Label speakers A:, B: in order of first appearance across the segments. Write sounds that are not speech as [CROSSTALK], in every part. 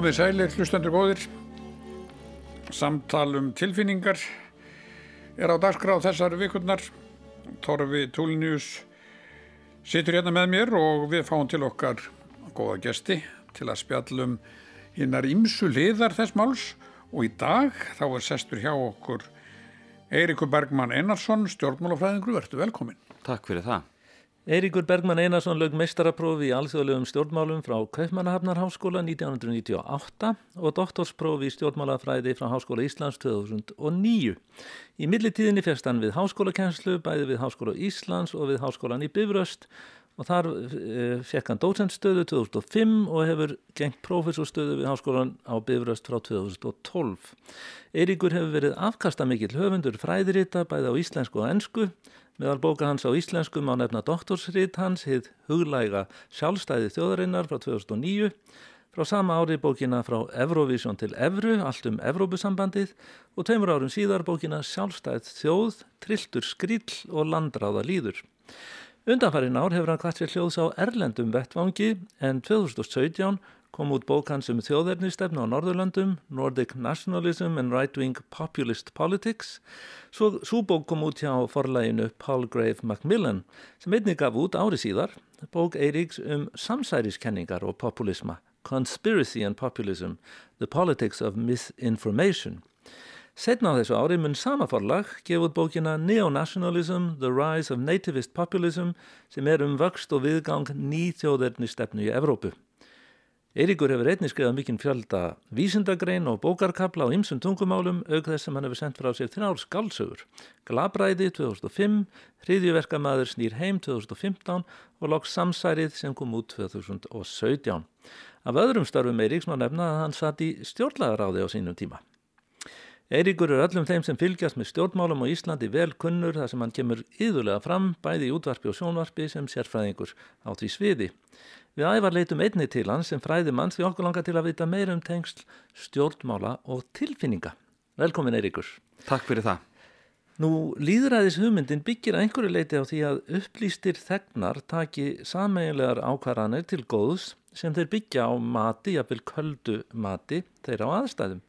A: Komið sælir, hlustendur góðir. Samtal um tilfinningar er á dagskráð þessar vikurnar. Torfi Túlinius situr hérna með mér og við fáum til okkar góða gesti til að spjallum hinnar ímsu liðar þess máls og í dag þá er sestur hjá okkur Eirikur Bergman Einarsson, stjórnmálafræðingur, verður velkomin.
B: Takk fyrir það.
C: Eiríkur Bergman Einarsson lög meistaraprófi í alþjóðlegum stjórnmálum frá Kaupmannahafnarháskóla 1998 og doktorsprófi í stjórnmálafræði frá Háskóla Íslands 2009. Í millitíðinni férst hann við háskólakenslu, bæði við Háskóla Íslands og við Háskólan í Bifröst og þar e, fekk hann dócentstöðu 2005 og hefur gengt profesorstöðu við Háskólan á Bifröst frá 2012. Eiríkur hefur verið afkastamikill höfundur fræðirita bæði á íslensku og ennsku Meðal bóka hans á íslenskum á nefna doktorsrít hans heit huglæga sjálfstæði þjóðarinnar frá 2009. Frá sama ári bókina frá Eurovision til Evru, allt um Evrópusambandið og tveimur árum síðar bókina Sjálfstæð þjóð, Trilltur skrill og Landráða líður. Undanfærin ár hefur hann hvert fyrir hljóðs á Erlendum vettvangi en 2017 kom út bók hans um þjóðernistefnu á Norðurlandum, Nordic Nationalism and Right-Wing Populist Politics. Svo, svo bók kom út hjá forlæginu Palgrave Macmillan sem einnig gaf út ári síðar, bók Eiríks um samsæriskenningar og populisma, Conspiracy and Populism, The Politics of Misinformation. Setna á þessu ári mun sama forlag gefa út bókina Neonationalism, The Rise of Nativist Populism sem er um vöxt og viðgang nýþjóðernistefnu í Evrópu. Eiríkur hefur einnig skrifað mikinn fjölda vísindagrein og bókarkabla á ymsum tungumálum auk þess sem hann hefur sendt frá sér þrjár skálsögur. Glabræði 2005, Hriðjuverkamæður snýr heim 2015 og loks Samsærið sem kom út 2017. Af öðrum starfum Eiríks má nefna að hann satt í stjórnlagaráði á sínum tíma. Eiríkur er öllum þeim sem fylgjast með stjórnmálum á Íslandi vel kunnur þar sem hann kemur yðurlega fram bæði í útvarpi og sjónvarpi sem sérfræðingur á því sviði. Við ævar leitum einni til hans sem fræði manns því okkur langar til að vita meira um tengsl, stjórnmála og tilfinninga. Velkomin Eiríkur.
B: Takk fyrir það.
C: Nú líðræðis hugmyndin byggir að einhverju leiti á því að upplýstir þegnar taki sameiginlegar ákvarðanir til góðs sem þeir byggja á mati, jafnvel köldu mati, þeirra á aðstæðum.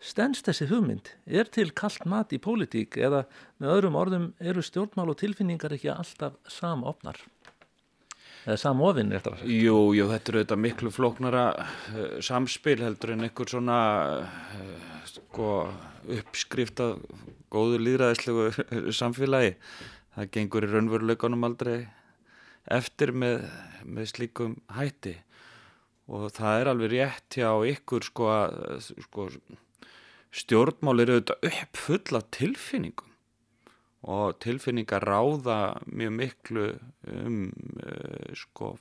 C: Stens þessi hugmynd? Er til kallt mat í pólitík eða með öðrum orðum eru stjórnmál og tilfinningar ekki alltaf samofnar? Eða samofinn eftir að
B: segja? Jú, jú, þetta eru þetta miklu flóknara uh, samspil heldur en einhver svona uh, sko, uppskrift af góðu líðræðislegu [LAUGHS] samfélagi. Það gengur í raunveruleikunum aldrei eftir með, með slíkum hætti og það er alveg rétt hjá ykkur sko að sko, stjórnmál eru auðvitað uppfull af tilfinningum og tilfinningar ráða mjög miklu um uh, sko,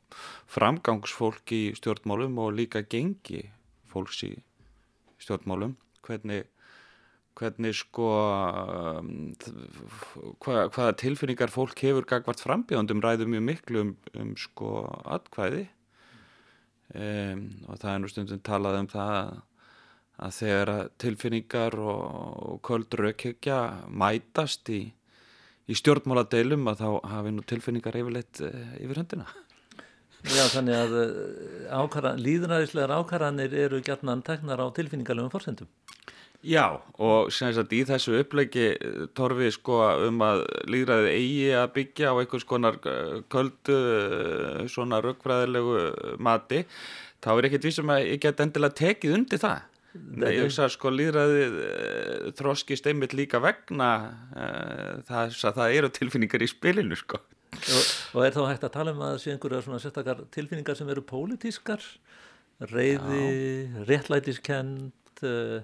B: framgangsfólk í stjórnmálum og líka gengi fólks í stjórnmálum. Hvernig, hvernig sko um, hva, hvaða tilfinningar fólk hefur gagvart frambjöndum ræðu mjög miklu um, um sko atkvæði. Og það er nú stundum talað um það að þegar tilfinningar og, og köld raukjökja mætast í, í stjórnmáladeilum að þá hafi nú tilfinningar yfirleitt uh, yfir höndina.
C: Já, þannig að ákara, líðræðislegar ákaranir eru gætnan tegnar á tilfinningarlegum fórsendum.
B: Já, og sem sagt í þessu upplegi eh, torfi sko um að líðræðið eigi að byggja á einhvers konar eh, köldu svona rökkfræðilegu mati, þá er ekkert við sem að ég get endilega tekið undir það. Nei, ég hugsa að sko líðræðið uh, þróskist einmitt líka vegna uh, það, það eru tilfinningar í spilinu sko.
C: Og, og er þá hægt að tala um að sé einhverja svona sérstakar tilfinningar sem eru pólitískar, reyði, réttlætiskend, uh,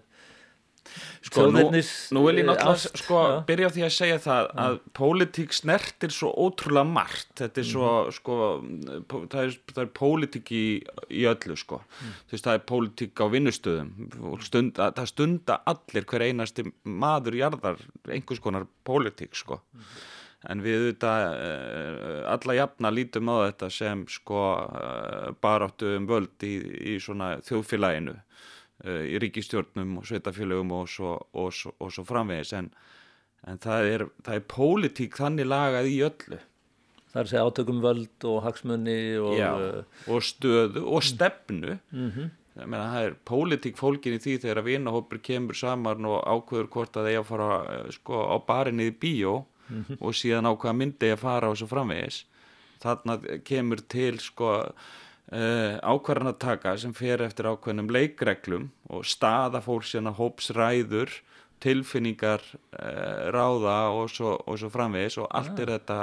B: Sko nú, nú vil ég náttúrulega sko, byrja því að segja það að pólitík snertir svo ótrúlega margt. Þetta er svo mm. sko það er, það er pólitík í, í öllu sko. Mm. veist það er pólitík á vinnustöðum. Stund, það stunda allir hver einasti maður jarðar einhvers konar pólitík sko. Mm. en við þetta eh, alla jafna lítum á þetta sem sko eh, baráttu um völd í, í svona þjóðfélaginu í ríkistjórnum og sveitafélögum og svo, og, svo, og svo framvegis. En, en það er, það er pólitík þannig lagað í öllu.
C: Það er að segja átökum völd og hagsmunni og,
B: Já, og stöðu og stefnu.
C: Mm -hmm.
B: ég meina það er pólitík fólkin í því þegar að vinahópur kemur saman og ákveður hvort að þeir að fara eh, sko á barinni í bíó og síðan á hvaða myndi að fara og svo framvegis. Þarna kemur til sko uh, ákvarðan að taka sem fer eftir ákveðnum leikreglum og staða fólk sérna hópsræður tilfinningar uh, ráða og svo, og svo framvegis og allt er þetta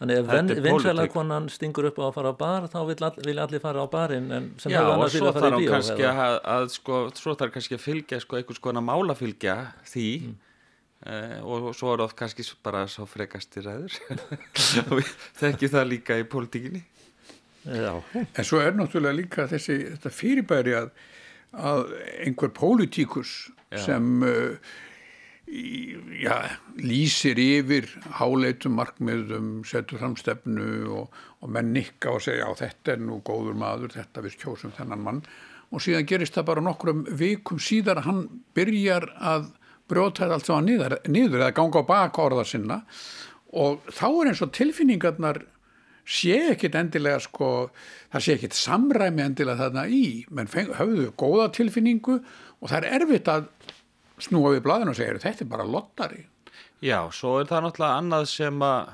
C: Þannig ef
B: Þetta er
C: vinsæla
B: pólitík.
C: konan stingur upp á að fara á bar þá vil, all, vil allir fara á barinn en sem
B: Já, og svo þarf hann kannski að, að sko, svo þarf kannski að fylgja sko einhvers konar málafylgja því.
C: Mm.
B: uh, og, og svo er oft kannski bara svo frekastir ræður. [LAUGHS] Og við þekkjum það líka í pólitíkinni
C: Já,
A: En svo er náttúrulega líka þessi þetta fyrirbæri að, að einhver pólitíkus sem uh, í, já, lýsir yfir háleitum markmiðum, setur fram stefnu og, og menn nikka og segja já þetta er nú góður maður, þetta við kjósum þennan mann. Og síðan gerist það bara nokkrum vikum síðar að hann byrjar að brjóta þetta allt saman niður, niður eða ganga á baka orða sinna. Og þá er eins og tilfinningarnar sé ekkit endilega sko, það sé ekkit samræmi endilega þarna í, menn feng, höfðu góða tilfinningu og það er erfitt að snúa við blaðinu og segja þetta er bara lottari.
B: Já, svo er það náttúrulega annað sem að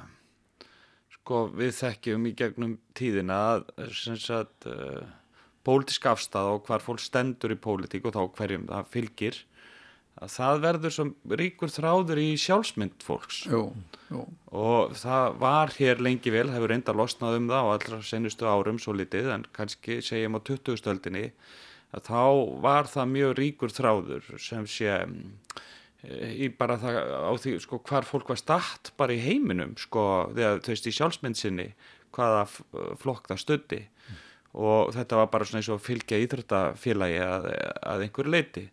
B: sko við þekkjum í gegnum tíðina að sem sagt uh, pólitísk afstæð og hvar fólk stendur í pólitík og þá hverjum það fylgir að það verður sem ríkur þráður í sjálfsmynd fólks.
A: Jú, jú,
B: og það var hér lengi vel, hefur reynda losnað um það á allra senustu árum svo litið en kannski segjum á 20. stöldinni að þá var það mjög ríkur þráður sem sé eh, í bara það á því sko hvar fólk var statt bara í heiminum sko þegar þú veist í sjálfsmynd sinni hvaða flokk það stöddi og þetta var bara svona eins og fylgja íþróttafélagi að, að einhverju leiti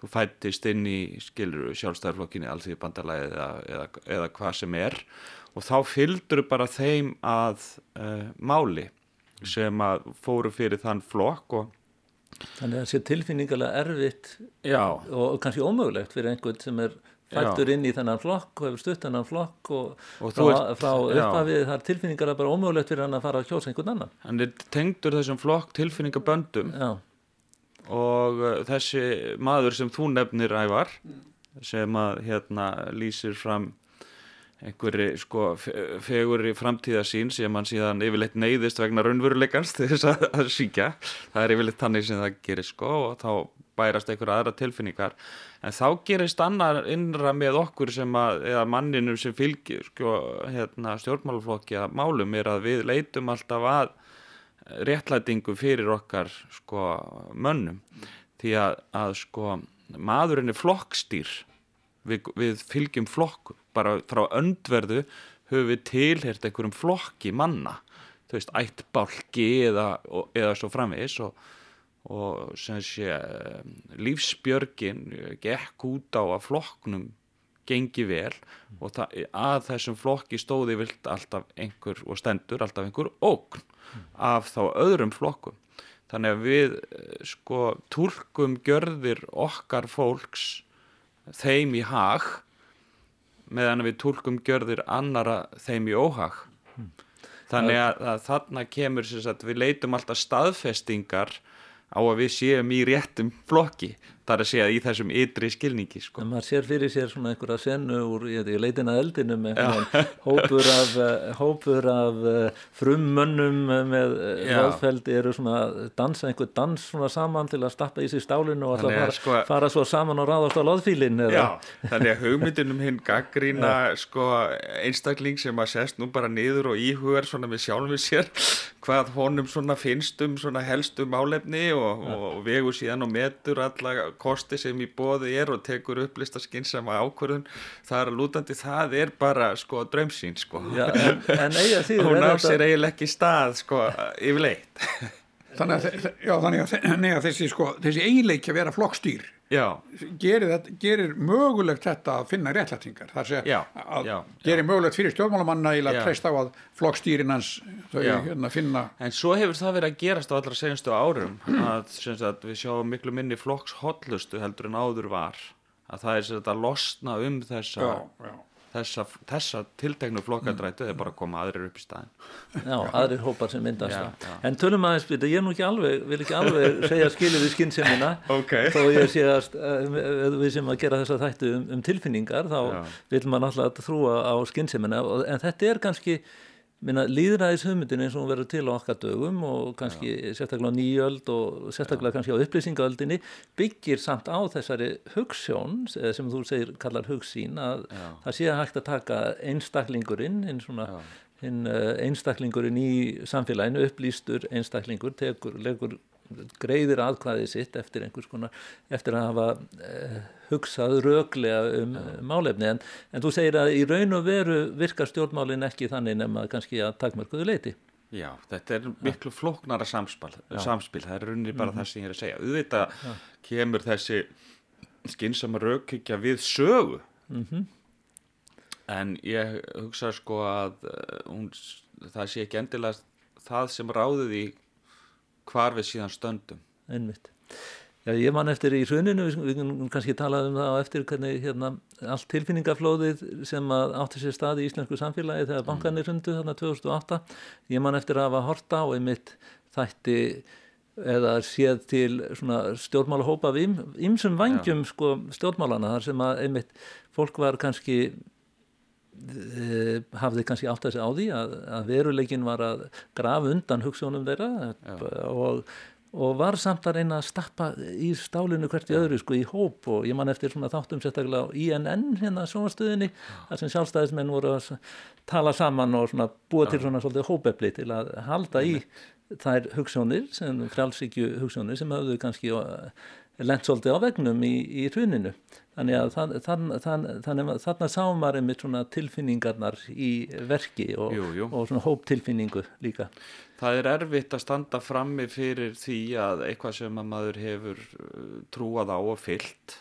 B: þú fættist inn í skilur sjálfstæðarflokkinni alþjóði bandalagi eða, eða, eða hvað sem er. Og þá fylgdur bara þeim að uh, máli sem að fóru fyrir þann flokk og
C: þannig að það sé tilfinningarlega erfitt
B: já,
C: og kannski ómögulegt fyrir einhvern sem er fættur inn í þennan flokk og hefur stutt þennan flokk og,
B: Og
C: frá,
B: ert-
C: frá
B: já.
C: upphafið það er tilfinningarlega bara ómögulegt fyrir hann að fara að kjósa einhvern annan.
B: Hann er tengdur þessum flokk tilfinningaböndum.
C: Já,
B: og uh, þessi maður sem þú nefnir ævar sem að hérna lýsir fram einhverri sko fe- fegurri framtíðasín sem hann síðan yfirleitt neyðist vegna raunveruleikans til þess að, að síkja það er yfirleitt þannig sem það gerir sko og þá bærast einhverja aðra tilfinningar. En þá gerist annar innra með okkur sem að, eða manninum sem fylgir sko, hérna, stjórnmálaflokki að málum er að við leitum alltaf að réttlætingu fyrir okkar sko mönnum. Því að, að sko maðurinn er flokkstýr. Við, við fylgjum flokkum. Bara frá öndverðu höfum við tilhert einhverjum flokki manna. Þú veist, ættbálki eða, eða svo framvegis og, og sem sé eh, lífsbjörgin gekk út á að flokknum gengi vel og það, að þessum flokki stóði vilt alltaf einhver og stendur alltaf einhver ógn af þá öðrum flokkum. Þannig að við eh, sko túlkum gjörðir okkar fólks þeim í hag meðan við túlkum gjörðir annara þeim í óhag. Þannig að, að þarna kemur sem sagt, við leitum alltaf staðfestingar á að við séum í réttum flokki þar að segja í þessum ytri skilningi sko.
C: en maður sér fyrir sér svona einhverja senu úr leitin að eldinu með einhvern hópur af, eh, hópur af eh, frummönnum eh, með
B: Já.
C: vöðfeldi eru svona dansa einhver dans svona saman til að stappa í sig stálinu og alltaf fara,
B: sko-
C: fara svo saman og ráðast á loðfílin
B: Já, þannig að hugmyndin um hinn gaggrína sko, einstakling sem að sest nú bara niður og íhugar svona með sjálfum sér hvað honum svona finnst um svona helstu málefni og, og vegur síðan og metur alla kosti sem í bóði er og tekur upplista skynsama ákvörðun. Það er lútandi, það er bara sko draumsýn sko.
C: Já, en, [LAUGHS] en eiga síður
B: hún
C: er
B: á
C: þetta-
B: sér eiginlega ekki stað sko yfirleitt.
A: Þannig að, já, þannig að, nei, að þessi, sko, þessi eiginleiki að vera flokkstýr gerir, þetta, gerir mögulegt þetta að finna réttlætingar. Það sé
B: Já,
A: að
B: já,
A: gerir mögulegt fyrir stjórnmálamanna í að
B: Já.
A: treysta á að flokkstýrin hans þau
B: Já.
A: hérna finna
B: En svo hefur það verið að gerast á allra senstu árum að, sagt, við sjáum miklu minni flokks hotlustu heldur en áður var að það er að losna um þessa,
A: já, já.
B: Þessa, þessa tiltegnu flokkadrætu eða bara koma aðrir upp í staðin
C: Já, aðrir hópar sem myndast
B: Já, já.
C: En tölum aðeins, ég er nú ekki alveg, vil ekki alveg [LAUGHS] segja skilið við skynnsemina
B: Ok.
C: þó ég sé að uh, við sem að gera þessa þættu um, um tilfinningar þá vil maður alltaf trúa á skynnsemina en þetta er kannski líðræðis hugmyndin eins og hún verður til á okkar dögum og kannski sérstaklega á nýjöld og sérstaklega kannski á upplýsingaöldinni byggir samt á þessari hugssjón eða sem þú segir kallar hugssín að
B: Já.
C: það sé hægt að taka einstaklingurinn
B: Já.
C: uh, einstaklingurinn í samfélaginu upplýstur einstaklingur tekur, legur greiðir aðkvæðið sitt eftir einhvers konar eftir að hafa uh, hugsað röglega um uh, málefni. En, en þú segir að í raun og veru virkar stjórnmálin ekki þannig nema kannski að takmörkuðu leiti
B: Já, þetta er miklu flóknara samspil, samspil, það er rauninni bara það sem ég er að segja. Auðvitað kemur þessi skynsama raukhyggja við sögu, en ég hugsa sko að uh, hún, það sé ekki endilega það sem ráði því hvar við síðan stöndum.
C: einmitt Já, ég man eftir í hruninu, við, við kannski talað um það á eftir hvernig hérna, allt tilfinningaflóðið sem átti sér stað í íslensku samfélagi þegar bankanir hrundu þarna 2008. Ég man eftir að hafa horta á einmitt þætti eða séð til stjórnmálahópa ým- ýmsum vangjum sko, stjórnmálana þar sem að einmitt fólk var kannski hafði kannski átt að segja á því að, að veruleikin var að grafa undan hugsunum þeirra og, og var samt að reyna að stappa í stálinu hvert í öðru sko í hóp og ég man eftir svona þáttum sérstaklega á INN hérna sjónastöðinni þar sem sjálfstæðismenn voru að tala saman og svona búa til svona svolítið hópefli til að halda í þær hugsunir sem frjálsíkju hugsunir sem höfðu kannski uh, lent svolítið á vegnum í, í hruninu. Þannig að þann, þann, þann, þannig þarna sáum maður einmitt svona tilfinningarnar í verki og,
B: Jú, jú.
C: og svona hóptilfinningu líka.
B: Það er erfitt að standa frammi fyrir því að eitthvað sem að maður hefur uh, trúað á og fyllt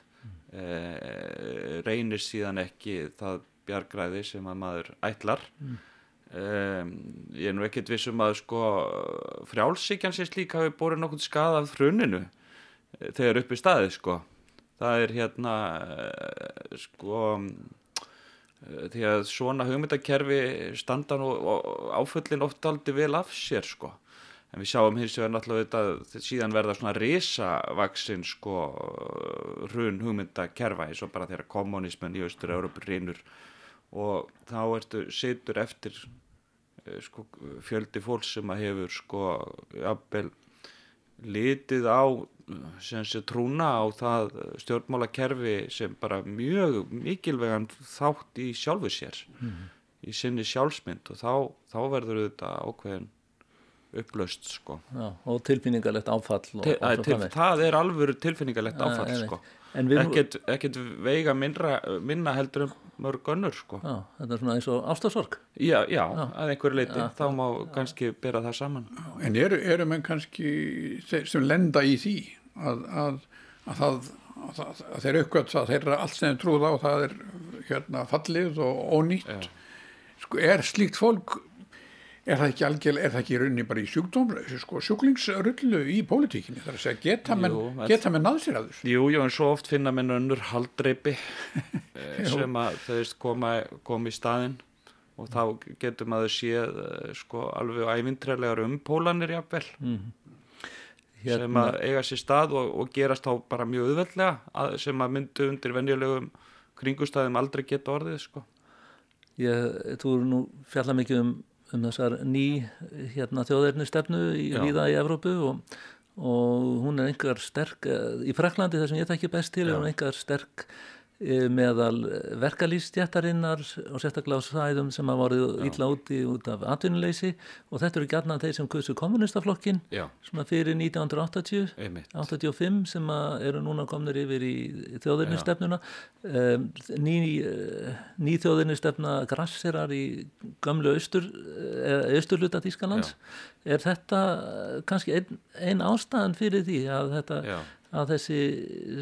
B: eh, reynir síðan ekki það bjargræði sem að maður ætlar. Um, ég er nú ekkert vissum að sko frjálsíkjan sér slík hafi borið nokkuð skað af hruninu eh, þegar upp í staðið sko. Það er hérna eh, sko eh, því að svona hugmyndakerfi standa nú og áföllin oft aldrei vel af sér sko en við sjáum hins vegar náttúrulega þetta síðan verða svona risavaksin sko hrun hugmyndakerfa eins og bara þegar kommunismen í Austur-Európa rinur og þá ertu situr eftir eh, sko fjöldi fólks sem að hefur sko jafnvel litið á sem sé trúna á það stjórnmálakerfi sem bara mjög mikilvegan þátt í sjálfu sér í sinni sjálfsmynd og þá, þá verður þetta ákveðin upplaust sko
C: Já, og tilfinningarlegt áfall. Og,
B: Til, að, til, það er alvöru tilfinningalegt
C: Já,
B: áfall
C: einmitt.
B: sko ekkert, veiga minna, minna heldur en mörg önnur sko.
C: Já, þetta er svona eins og ástasorg.
B: já, já, að einhverju leiti þá má kannski bera það saman.
A: En eru, eru menn kannski þeir sem lenda í því að, að, að, það, að, það, að þeir þeirra allt sem þeir trúða á það er hérna fallið og ónýtt? Sko er slíkt fólk er það ekki algjörlega, er það ekki rauninni bara í sjúkdóm, sko sjúklingsrullu í pólitíkinni, þar að segja geta menn, geta menn náð sér að þessu?
B: Jú, jú, en svo oft finna menn önnur haldreipi [LAUGHS] eh, sem að þau veist koma, koma í staðinn. Og þá getur maður séð eh, sko alveg ævintrælegar umpólanir jafnvel
C: Hérna-
B: sem að eiga sér stað og, og gerast þá bara mjög auðveldlega að, sem að myndu undir venjulegum kringustæðum aldrei geta orðið sko.
C: Ég, þú eru nú fjalla mikið um, um þessar ný hérna, þjóðerni stefnu í,
B: Já.
C: víða í Evrópu og, og hún er einhver sterk, eh, í Fraklandi þar sem ég þekki best til, er hún einhver sterk meðal verkalýstjættarinnar og sérstaklega á sæðum sem hafa vorið illa úti út af atvinnuleysi. Og þetta eru gætna þeir sem kusu kommunistaflokkin svona fyrir 1980
B: einmitt.
C: 85 sem eru núna komnir yfir í þjóðirni stefnuna. Um, ný, eh, ný þjóðirni stefna grasserar í gömlu austur, eh, austurluta Þískalands er þetta eh, kannski ein, ein ástæðan fyrir því að þetta
B: Já.
C: Að þessi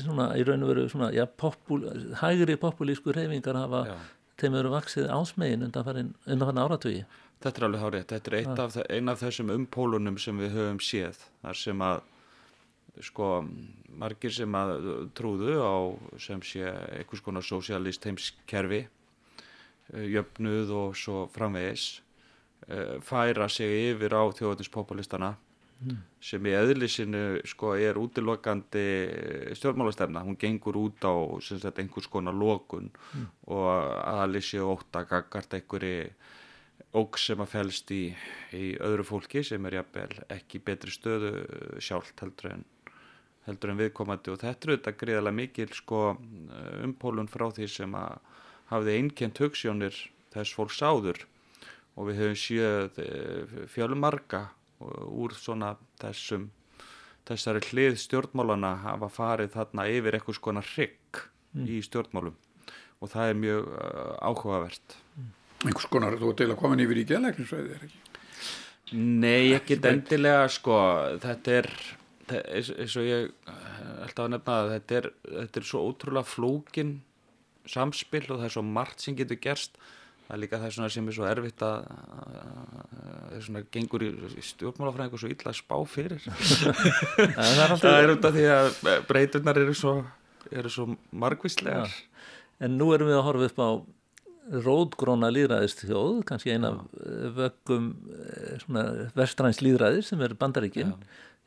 C: svona í raun og veru svona já, popul, hægri populísku reyfingar hafa
B: Já.
C: þeim eru vaksið ásmegin undanfarin, undanfarin áratugi.
B: Þetta er alveg hárið, þetta er af, ein af þessum umpólunum sem við höfum séð þar sem að sko margir sem að trúðu á sem sé einhvers konar sósialist heimskerfi jöfnuð og svo framvegis uh, færa sig yfir á þjóðatispopulistana mm. sem í eðlisinu sko er útilokandi stjórnmálastefna, hún gengur út á sagt, einhvers konar lokun mm. og aðlissi og óta gagart einhverju óg sem að fælst í, í öðru fólki sem er jafnvel ekki betri stöðu sjálft heldur en, heldur en viðkomandi og þetta er auðvitað greiðilega mikil sko umpólun frá því sem að hafði einkent hugssjónir þess fólks áður og við höfum séð eh, fjölumarga úr svona þessum þessari hlið stjórnmálana hafa farið þarna yfir eitthvað skona hrygg mm. í stjórnmálum og það er mjög uh, áhugavert
A: mm. einhvers konar, þú ert eiginlega komin yfir í geðleiknisvæði, er ekki?
B: Nei, ekki endilega sko, þetta er eins og ég ætla að nefna að þetta er, þetta er svo ótrúlega flókin samspil og það er svo margt sem getur gerst það er líka það sem er svo erfitt að það er svona gengur í stjórnmálafræðingu svo illa að spá fyrir. [LAUGHS] [LAUGHS] Það er, það er út af því að breytunar eru svo, eru svo margvíslegar. Ja.
C: En nú erum við að horfa upp á rótgróna líðræðist þjóð, kannski eina vöggum eh, vestræns líðræðis sem er bandaríkin.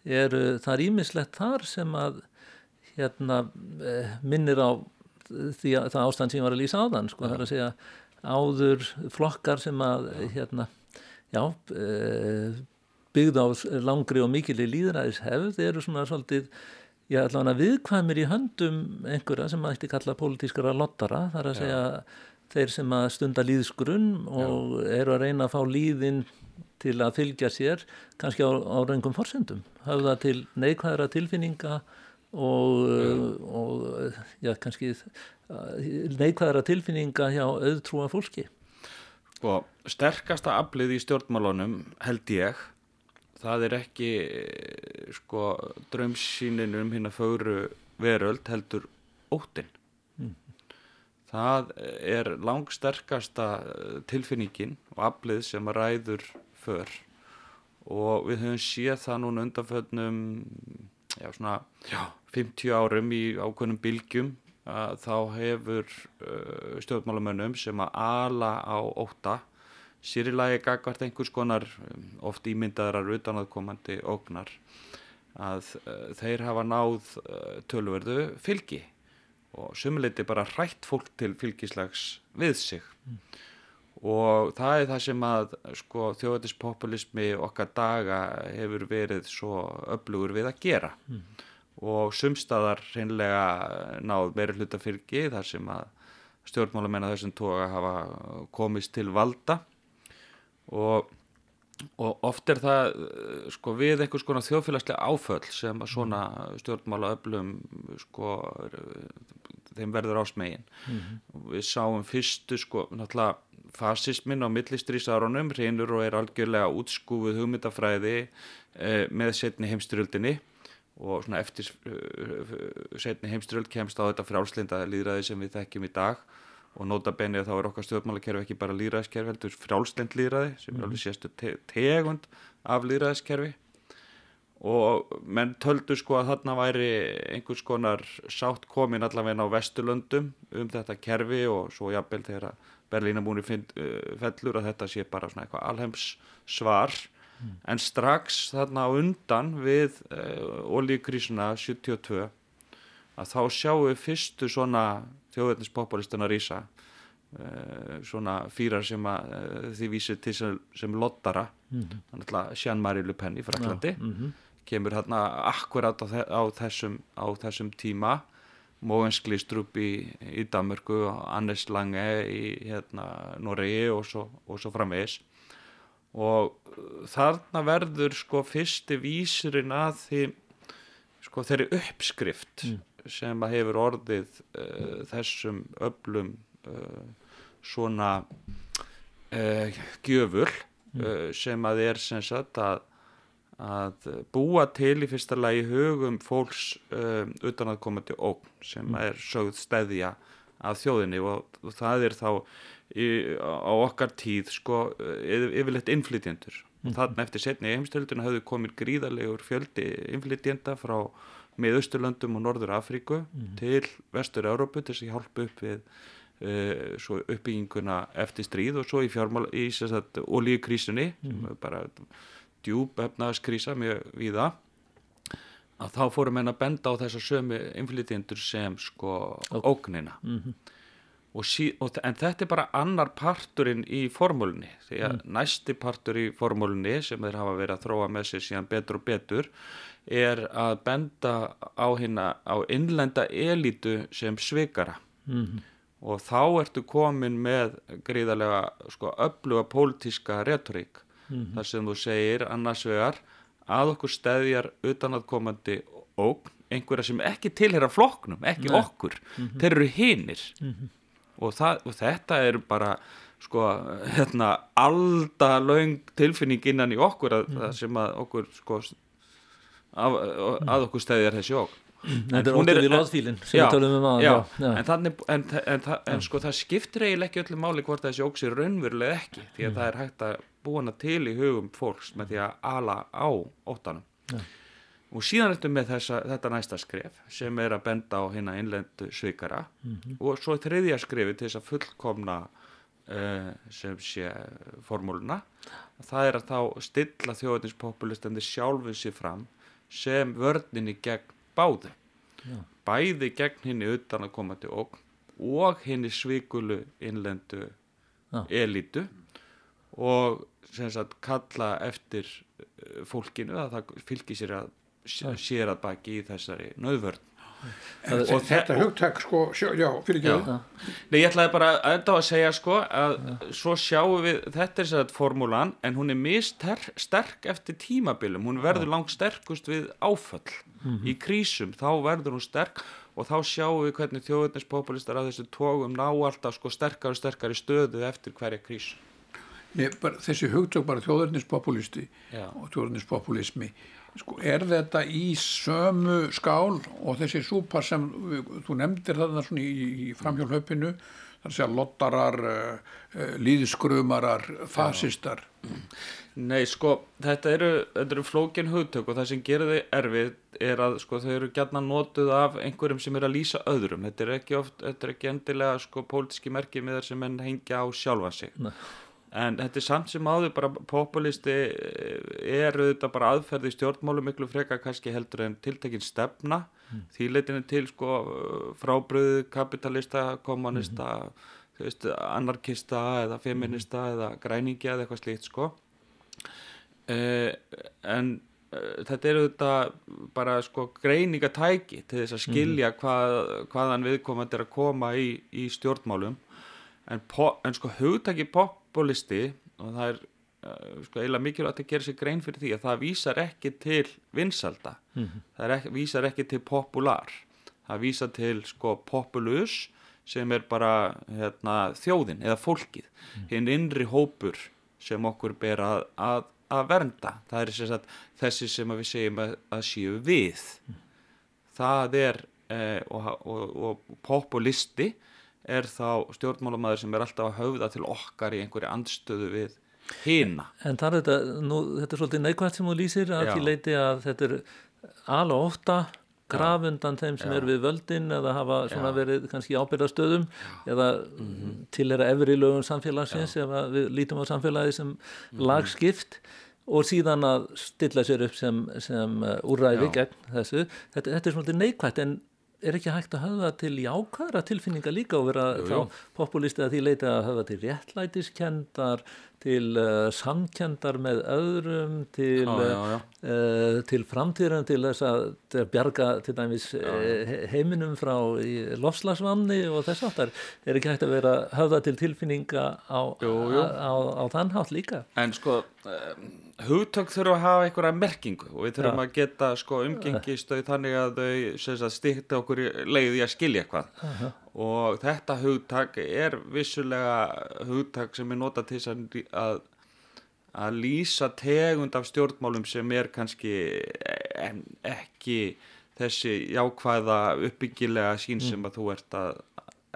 C: Er, það er ímislegt þar sem að hérna, eh, minnir á því að það ástand sem var að lýsa áðan sko, það er að segja áður flokkar sem að hérna, já, e, byggð á langri og mikili líðræðis hefð eru svona svolítið já, allavega viðkvæmir í höndum einhverja sem maður ætti kalla pólitískara lottara, það er að segja já. þeir sem að stunda líðsgrunn og já. eru að reyna að fá líðin til að fylgja sér kannski á, á reyngum forsendum, það til neikvæðra tilfinninga og, og já, kannski neikvæðara tilfinninga hjá auðtrúa fólki.
B: Og sterkasta aflið í stjórnmálunum held ég það er ekki sko drömsýnin um hérna fögru veröld heldur óttin mm. það er langsterkasta tilfinningin og aflið sem ræður för. Og við höfum séð það núna undanföldnum já svona já, 50 árum í ákveðnum bylgjum þá hefur uh, stjórnmálamönnum sem að ala á óta sýrilagi gagvart einhvers konar um, oft ímyndaðar utanaðkomandi ógnar að uh, þeir hafa náð uh, tölverðu fylgi og sumuleiti bara hrætt fólk til fylgislags við sig mm. Og það er það sem að sko, þjóðatispopulismi okkar daga hefur verið svo öflugur við að gera. Mm og sumstaðar reynlega náð meiri hlutafyrki þar sem að stjórnmálamenn að þessum tóka hafa komist til valda. Og, og oft er það sko við einhvers konar þjóðfélagslega áföll sem að svona stjórnmála öflum sko þeim verður ásmegin mm -hmm. við sáum fyrstu sko náttúrulega fasismin á millistrísárunum reynur og er algjörlega útskúfuð hugmyndafræði eh, með setni heimstyrjöldinni og svona eftir uh, setni heimströld kemst á þetta frjálslinda líðræði sem við þekkjum í dag og nota benið þá er okkar stjórnmálakerfi ekki bara líðræðiskerfi heldur frjálslind líðræði sem mm. er alveg sérstu te tegund af líðræðiskerfi og menn töldu sko að þarna væri einhvers konar sátt komin allavega á Vesturlöndum um þetta kerfi og svo jafnvel þegar Berlínamúni uh, fellur að þetta sé bara svona eitthvað alheims svar mm. en strax þarna undan við uh, ólíkrísuna 72 að þá sjáum við fyrstu svona þjóðveitnispopulistina rýsa uh, svona fýrar sem að uh, því vísir til sem, sem lottara mm. þannig að Jean-Marie Le Pen í Fraklandi ja, mm -hmm. Kemur hérna akkurat á, á, þessum, á þessum tíma Mógens Glistrup í, í Danmörku Annes Lange í hérna, Noregi og svo, og svo framvegis og þarna verður sko fyrsti vísurinn að því sko þeirri uppskrift mm. sem að hefur orðið uh, þessum öllum uh, svona uh, gjöfur mm. sem að er sem sagt að, að búa til í fyrsta lagi hugum fólks utan að koma til ógn sem mm. er sögð stæðja af þjóðinni og, og það er þá í, á okkar tíð sko yfirleitt innflytjendur mm. þannig eftir setni heimstölduna hafðu komin gríðarlegur fjöldi innflytjenda frá miðausturlöndum og Norður Afríku mm. til vestur Európu til þess að hjálpa upp við uh, svo uppbygginguna eftir stríð og svo í fjármál í olíukrísunni
C: Mhm.
B: mm. bara djúb efnaðskrísa mjög víða að þá fórum henn að benda á þessar sömu innflytjendur sem sko ógnina.
C: Mhm.
B: og sí, og, en þetta er bara annar parturinn í formúlunni því að næsti partur í formúlunni sem þeir hafa verið að þróa með sér síðan betur og betur er að benda á hérna á innlenda elítu sem svikara.
C: Mhm.
B: og þá ertu komin með gríðarlega sko öfluga pólitíska retorík þar sem þú segir annars vegar að okkur steðjar utanaðkomandi ógn einhverja sem ekki tilhera flokknum, ekki okkur. Þeir eru hinir. Og, það, og þetta er bara sko hérna aldalaung tilfinning innan í okkur að, mm. sem að okkur sko að, að okkur steðjar þessi ógn
C: Þetta er óttið í loðfílinn sem við tölum um að
B: já,
C: já.
B: En, þannig, en, en, en, en sko það skiptir eiginlega ekki öllu máli hvort þessi óks er raunverulega ekki því að það er hægt að búa hana til í hugum fólks með því að ala á óttanum. Og síðan ertu með þessa, þetta næsta skref sem er að benda á hérna innlendu svikara.
C: Mhm.
B: og svo þriðja skrefi til þess að fullkomna uh, sem sé formúluna. Það er að þá stilla þjóðinspopulistandi sjálfið sér fram sem vörninni gegn báðu
C: Já.
B: bæði gegn henni utan að koma til ógn og henni svikulu innlendu
C: Já.
B: elítu og sem sagt kalla eftir eh, fólkinu að það fylgir sér að sér að baki í þessari nöðvörn
C: Það-
A: og þetta hugtak sko, sjó, já, fyrir ekki
B: Já. Nei, ég ætlaði bara enda á að segja sko að svo sjáum við, þetta er sér formúlan en hún er missterk eftir tímabilum, hún verður langt sterkust við áföll í krísum, þá verður hún sterk og þá sjáum við hvernig þjóðurnispopulistar af þessu tógum ná alltaf sko sterkar og sterkar í stöðu eftir hverja krísu.
A: Nei, bara, þessi hugtök bara þjóðurnispopulisti
B: Já.
A: og þjóðurnispopulismi sko, er þetta í sömu skál og þessi súpa sem þú nefndir þarna svona í, í framhjálfhöpinu þar sé að lottarar uh, uh, líðskrumarar, fasistar
B: Nei, sko, þetta eru, þetta eru flókin hugtök og það sem gerir þau erfið er að sko, þau eru gætna notuð af einhverjum sem er að lýsa öðrum. Þetta er ekki oft, þetta er ekki endilega sko pólitíski merkið með þar sem menn hengja á sjálfa sig.
C: Nei.
B: En þetta er samt sem áður bara populisti er auðvitað bara aðferði stjórnmálu miklu freka kannski heldur en tiltekin stefna. Því leitinu til sko frábröðu kapitalista, kommunista, þú veist, anarkista eða feminista eða græningi eða eitthvað slíkt sko. Uh, en uh, þetta er auðvitað bara sko greiningatæki til þess að skilja hvað, hvaðan viðkomandi er að koma í, í stjórnmálum. En, po, en sko hugtaki populisti og það er uh, sko eiginlega mikilvægt að gera sér grein fyrir því að það vísar ekki til vinsalda það er ekki, vísar ekki til popular. Það vísar til sko populus sem er bara hérna, þjóðin eða fólkið. Hinn innri hópur sem okkur ber að, að, að vernda. Það er sem sagt, þessi sem við segjum að, að séu við. Það er eh, og, og, og populisti er þá stjórnmálamæður sem er alltaf að höfða til okkar í einhverju andstöðu við hina
C: En það er þetta, nú, þetta er svolítið neikvægt sem þú lýsir að
B: Já.
C: því leiti að þetta er alveg ofta graf undan þeim sem
B: Já.
C: er við völdin eða hafa svona
B: Já.
C: Verið kannski ábyrðastöðum eða til er að efri lögum samfélagsins ef að við lítum á samfélagi sem
B: Mhm.
C: lagskipt og síðan að stilla sér upp sem, sem úrræði
B: Já.
C: gegn þessu. Þetta, þetta er svolítið neikvægt en er ekki hægt að höfða til jákvæðra tilfinninga líka og vera
B: Jú,
C: þá
B: jú.
C: populisti að því leita að höfða til réttlætiskendar, til uh, samkendar með öðrum, til,
B: Já, já, já.
C: Uh, til framtíðan, til þess að, bjarga til dæmis uh, heiminum frá lofslagsvanni og þess aftar. Er ekki hægt að vera höfða til tilfinninga á,
B: jú.
C: á, á, á þann hátt líka?
B: En sko, um, hugtök þurfa að hafa einhverja merkingu og við þurfum
C: Já.
B: að geta sko umgengist þau þannig að þau stikta okkur leiði að skilja eitthvað og þetta hugtak er vissulega hugtak sem er notað til að, að, lýsa tegund af stjórnmálum sem er kannski ekki þessi jákvæða uppbyggilega sín sem að þú ert að,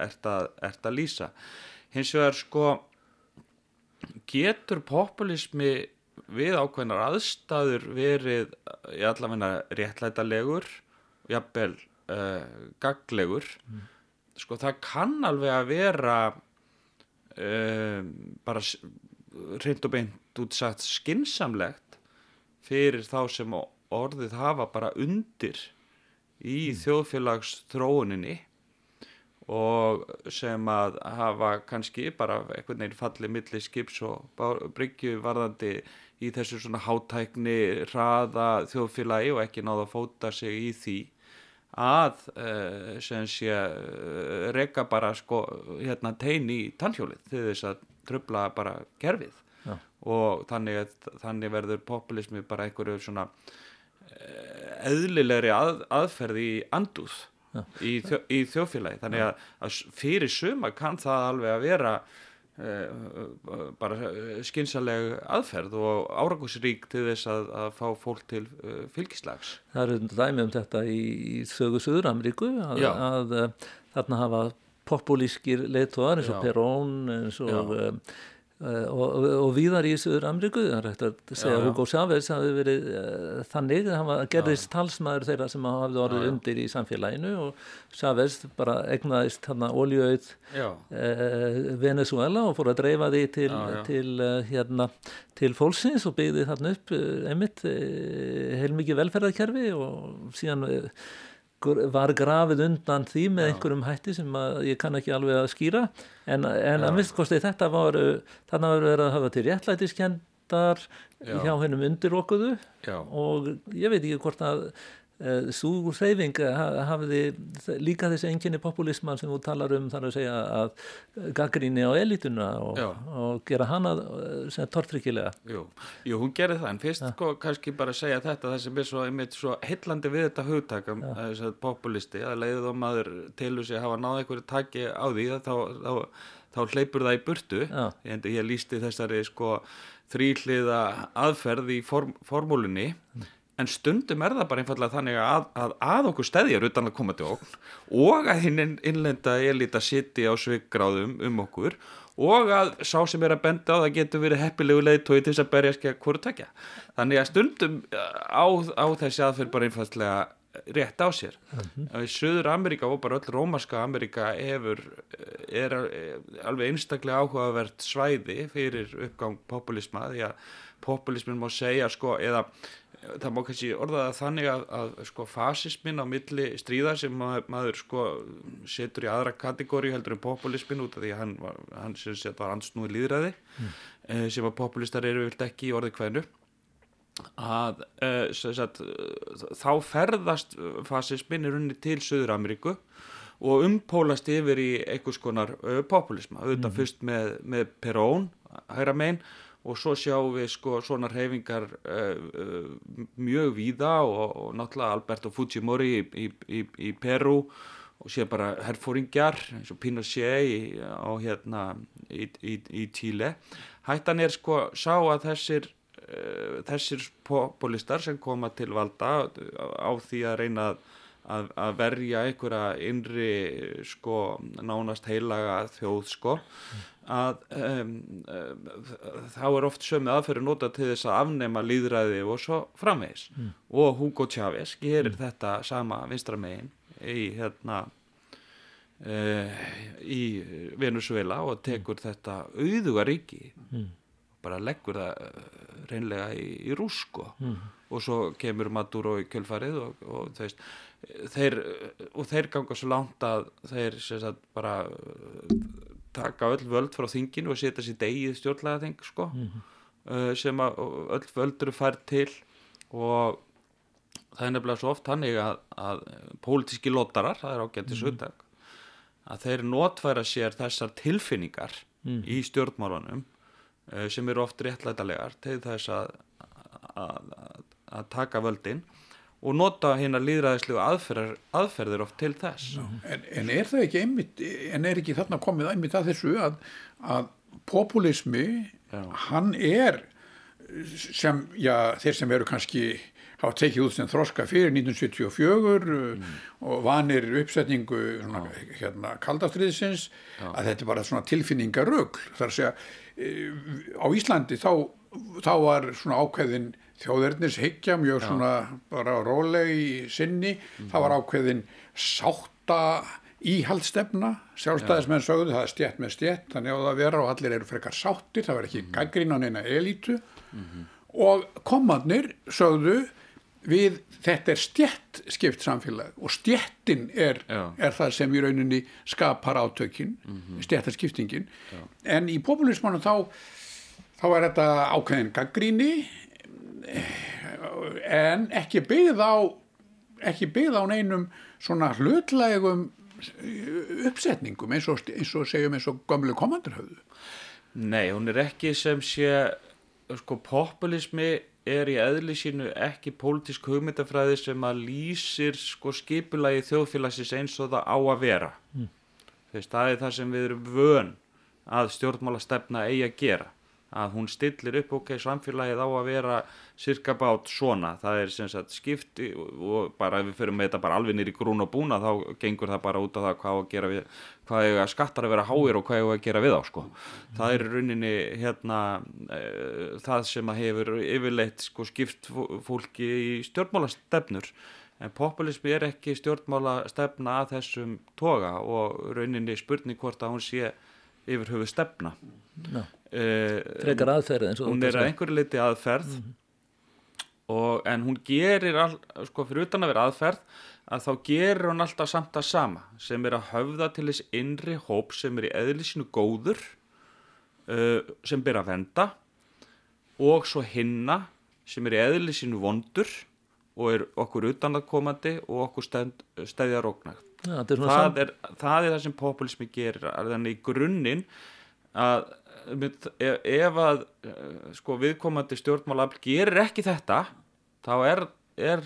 B: ert að, ert að lýsa. Hins vegar sko getur populismi við ákveðnar aðstæður verið í allavegna réttlætalegur jafnvel uh, gaglegur sko það kann alveg að vera um, bara reynd og beint útsagt skinsamlegt fyrir þá sem orðið hafa bara undir í mm. þjóðfélagsþróuninni og sem að hafa kannski bara einhvern veginn fallið milli skips og bryggju varðandi í þessu svona hátækni hraða þjóðfélagi og ekki náða að fóta sig í því að uh, sem sé uh, reyka bara sko hérna tein í tannhjólið til þess að tröfla bara gerfið Já. og þannig, þannig verður populismi bara einhverju svona uh, eðlilegri að, aðferði í andúð í, þjó, í þjóðfélagi. Þannig að, að fyrir suma kann það alveg að vera bara skynsaleg aðferð og árangusrík til þess að, að fá fólk til uh, fylgislags.
C: Það eru dæmi um þetta í, í sögu Suður-Ameríku að, að þarna hafa populískir leittóðar eins og Perón eins og Eh, og, og, og víðar í Söður Amriku það er hægt að segja að Hugo Chávez hafi verið uh, þannig, hann gerðist talsmaður þeirra sem hafði orðið já, undir í samfélaginu og Chávez bara egnaðist hann að oljöauð uh, Venezuela og fór að dreifa því til, já, til, uh, hérna, til fólksins og byggði þarna upp emitt heilmikið velferðarkerfi og síðan var grafið undan því með Já. einhverjum hætti sem ég kann ekki alveg að skýra. En, en að mistkosti þetta var þannig að vera að hafa til réttlætiskendar hjá hennum undir okkuðu og ég veit ekki hvort að Sú hreyfing hafiði líka þessi enginni populisman sem þú talar um þar að segja að gaggríni á elituna og, og gera hana eh, tortryggilega.
B: Jú, jú, hún gerir það en fyrst ja. sko kannski bara segja þetta það sem er svo, svo heillandi við þetta hugtakam ja. þess að populisti að leiðið og maður telur sig að hafa náða einhverju taki á því þá, þá, þá hleypur það í burtu ja. ég, ég lísti þessari sko þrýliða aðferð í form, formúlunni mm en stundum er það bara einfallega þannig að að, að okkur stæðjar utan að koma til okkur og að hinn innlenda elita sitti á sviggráðum um okkur og að sá sem er að benda á það getur verið heppilegu leiðtói til þess að berja skjá hverju takja þannig að stundum á, á þessi aðferð bara einfallega rétt á sér mm -hmm. Söður Ameríka og bara öll rómaska Ameríka hefur er, er alveg einstaklega áhugavert svæði fyrir uppgang populisma því að populismin má segja sko eða það má kannski orða það þannig að, að sko fasismin á milli stríða sem maður, maður sko setur í aðra kategóri heldur en populismin út af því að hann, hann sem sett var ansnúið líðræði mm. eh, sem að populistar eru vilt ekki í orði hvernu að eh, sagt, þá ferðast fasismin í runni til Söður Ameríku og umpólast yfir í einhvers konar uh, populisma auðvitað mm. fyrst með, með Perón hæra megin og svo sjáum við sko svona reyfingar uh, eh, uh, eh, mjög víða og, og náttúrulega Alberto Fujimori í, í, í, í Peru og sé bara herfóringjar eins og Pinochet á hérna í Tíle hættan er sko sá að þessir uh, þessir populistar sem koma til valda á því að reyna að Að, að verja einhverja innri sko nánast heilaga þjóð sko að um, um, þá er oft sömu aðferði nota til þess að afnema líðræði og svo framvegis mm. og Hugo Chávez gerir mm. þetta sama vinstramegin í hérna uh, í Venezuela og tekur mm. þetta auðuga ríki mm. bara leggur það eh, reynlega í, í rúsko mm. og svo kemur Maduro í kjölfarið og, og þeir, þeir og þeir ganga svo langt að þeir sagt, bara taka öll völd frá þinginu og setja sér degið stjórnlega þing sko, mm -hmm. uh, sem öll völd eru fært til og það er nefnilega svo oft hannig að, að pólitíski lottarar, það er ágæntið sögdag mm -hmm. að þeir notfæra sér þessar tilfinningar mm -hmm. í stjórnmálunum uh, sem eru oft réttlætalegar til þess að, að, að taka völdin og nota hérna líðræðislegu aðferðir, aðferðir oft til þess.
A: En, en er það ekki einmitt en er ekki þarna komið einmitt að þessu að, að populismi já. hann er sem, já, þeir sem eru kannski hafa tekið út sem þroska fyrir 1974 mm. og vanir uppsetningu svona, hérna, kaldastriðsins að þetta er bara svona tilfinningarögl þar að segja e, á Íslandi þá, þá var svona ákveðin þjóðverðnis higgja mjög svona bara róleg í sinni. Mm það var ákveðin sátta íhaldstefna, sjálfstæðismenn sögðu það er stjætt með stjætt, þannig að það vera og allir eru frekar sáttir, það verður ekki mm. gaggrín á neina elítu. -hmm. og komadnir sögðu við þetta er stjætt skipt samfélag og stjættin er, er það sem í rauninni skapar átökin, mm -hmm. stjættarskiptingin en í populismanu þá þá er þetta ákveðin gaggríni en ekki byggð á ekki byggð á neinum svona hlutlægum uppsetningum eins og, eins og segjum eins og gömlu komandurhauðu
B: Nei, hún er ekki sem sé sko populismi er í eðli sínu ekki pólitísk hugmyndafræði sem að lýsir sko skipulagi þjóðfélagsins eins og það á að vera. Mm. þess það er það sem við erum vön að stjórnmála stefna eigi að gera að hún stillir upp ok, samfélagið á að vera cirka bát svona, það er sem sagt skipti og bara ef við fyrir með þetta bara alveg nýri grún og búna þá gengur það bara út á það hvað að gera við hvað er að skattar að vera háir og hvað er að gera við á sko, það er rauninni hérna e, það sem að hefur yfirleitt sko skipt fólki í stjórnmálastefnur. En populismi er ekki stjórnmálastefna að þessum toga og rauninni spurning hvort að hún sé yfir höfu stefna.
C: No. Uh, frekar aðferð
B: hún er að einhverju liti aðferð mm -hmm. og, en hún gerir all, sko fyrir utan að vera aðferð að þá gerir hún alltaf samt að sama sem er að höfða til þess innri hóp sem er í eðlisínu góður uh, sem ber að venda og svo hinna sem er í eðlisínu vondur og er okkur utanakomandi og okkur stæðjar ógnagt það,
C: það,
B: er, það er það sem populismi gerir þannig í grunninn að ef, ef að eh, sko, viðkomandi stjórnmálafl gerir ekki þetta þá er, er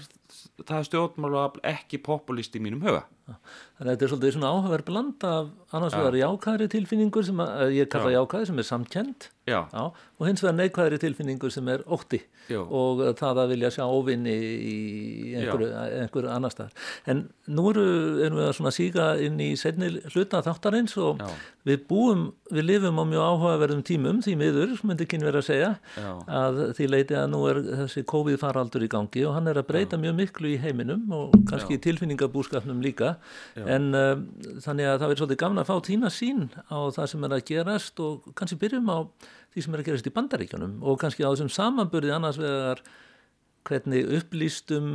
B: það stjórnmálafl ekki populist í mínum huga
C: Þannig að þetta er svolítið svona áhugaverð bland af annars vegar jákæðri tilfinningur sem að, ég kalla Já. jákæði sem er samkend Já. Já, og hins vegar neikvæðri tilfinningur sem er ótti. Og það að vilja sjá óvinni í einhverju, einhverju annar stað en nú eru, erum við að svona síga inn í setni hluta þáttarins og við búum, við lifum á mjög áhugaverðum tímum því miður, myndi kynni verið að segja að því leiti að nú er þessi COVID faraldur í gangi og hann er að breyta mjög miklu í heiminum og kannski tilfinningabúskapnum líka en um, þannig að það verður svolítið gafna að fá tína sín á það sem er að gerast og kannski byrjum á því sem er að gerast í bandaríkjunum og kannski á þessum samanburði annars vegar hvernig upplýstum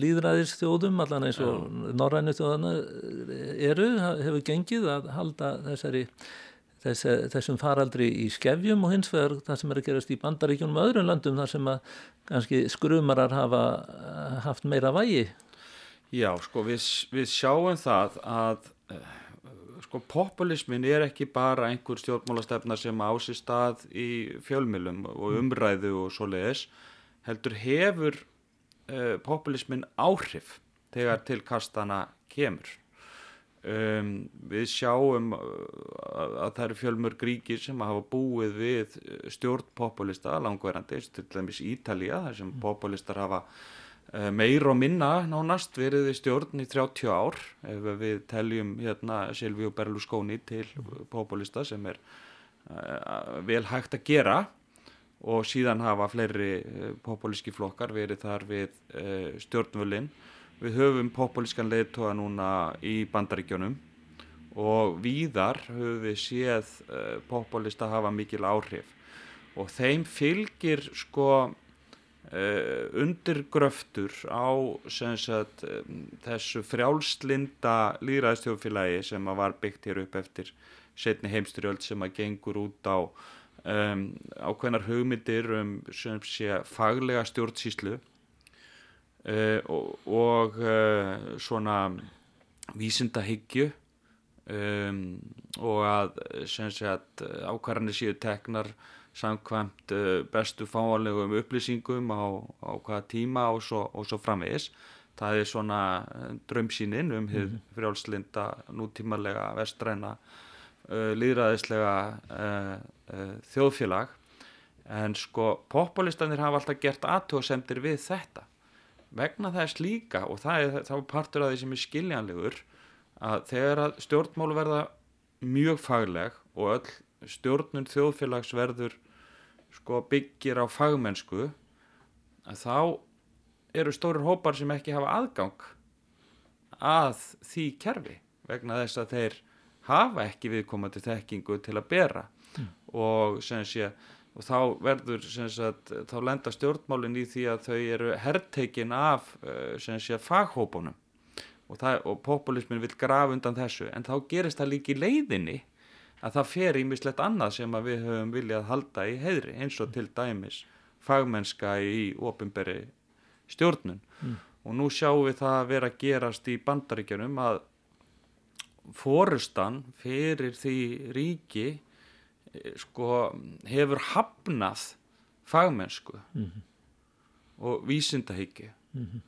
C: líðræðisþjóðum allan eins og norrænu þjóðana eru, hefur gengið að halda þessari Þess, þessum faraldri í skefjum og hins vegar það sem er að gerast í bandaríkjunum og öðrum löndum þar sem að kannski skrumarar hafa haft meira vægi
B: Já, sko við, við sjáum það að uh, sko populismin er ekki bara einhver stjórnmálastefna sem ásist stað í fjölmilum og mm. umræðu og svo leiðis, heldur hefur uh, populismin áhrif þegar til kastana kemur. Um, við sjáum uh, að það eru fjölmur gríkir sem hafa búið við stjórnpopulista langverandi, til dæmis Ítalija, þar sem mm. populistar hafa Eh, meir og minna nánast verið í stjórn í 30 ár ef við teljum hérna Silvíu Berlusconi til populista sem er uh, vel hægt að gera og síðan hafa fleiri uh, populíski flokkar verið þar við stjórnvölinn. Við höfum populískan leðtóa núna í bandaríkjónum og víðar höfum við séð populista hafa mikil áhrif. Og þeim fylgir sko Uh, undirgröftur á sagt, um, þessu frjálslinda líðræðstjófélagi sem var byggt hér upp eftir setni heimstyrjöld sem að gengur út á um, ákveðnar hugmyndir um sem sé faglega stjórnsýslu. Uh, og, og uh, svona vísindahyggju um, og að ákvarðanir séu teknar samkvæmt uh, bestu fáanlegum upplýsingum á, á hvaða tíma og svo, og svo framvegis. Það er svona uh, drömsýnin um hér -hmm. frjálslinda, nútímalega, vestræna, uh, líðræðislega uh, uh, þjóðfélag. En sko populistanir hafa alltaf gert aðtóðsendir við þetta. Vegna þess líka, og það er, það er partur af því sem er skiljanlegur, að þegar að stjórnmálu verða mjög fagleg og öll stjórnun þjóðfélags verður sko byggir á fagmennsku þá eru stórir hópar sem ekki hafa aðgang að því kerfi vegna þess að þeir hafa ekki viðkomandi þekkingu til að bera. Mm. og, sé, og þá verður sagt, þá lenda stjórnmálinn í því að þau eru herrteikin af eh, sé, faghópunum. Og, og populismin vil grafa undan þessu. En þá gerist það líka í leiðinni að það fer í mislegt annað sem við höfum viljað halda í heðri eins og til dæmis fagmennska í ofinberi stjórnun mm. og nú sjáum við það að vera að gerast í bandaríkjunum að fórustan fyrir því ríki eh, sko hefur hafnað fagmennsku mm -hmm. og vísindahyggju mm -hmm.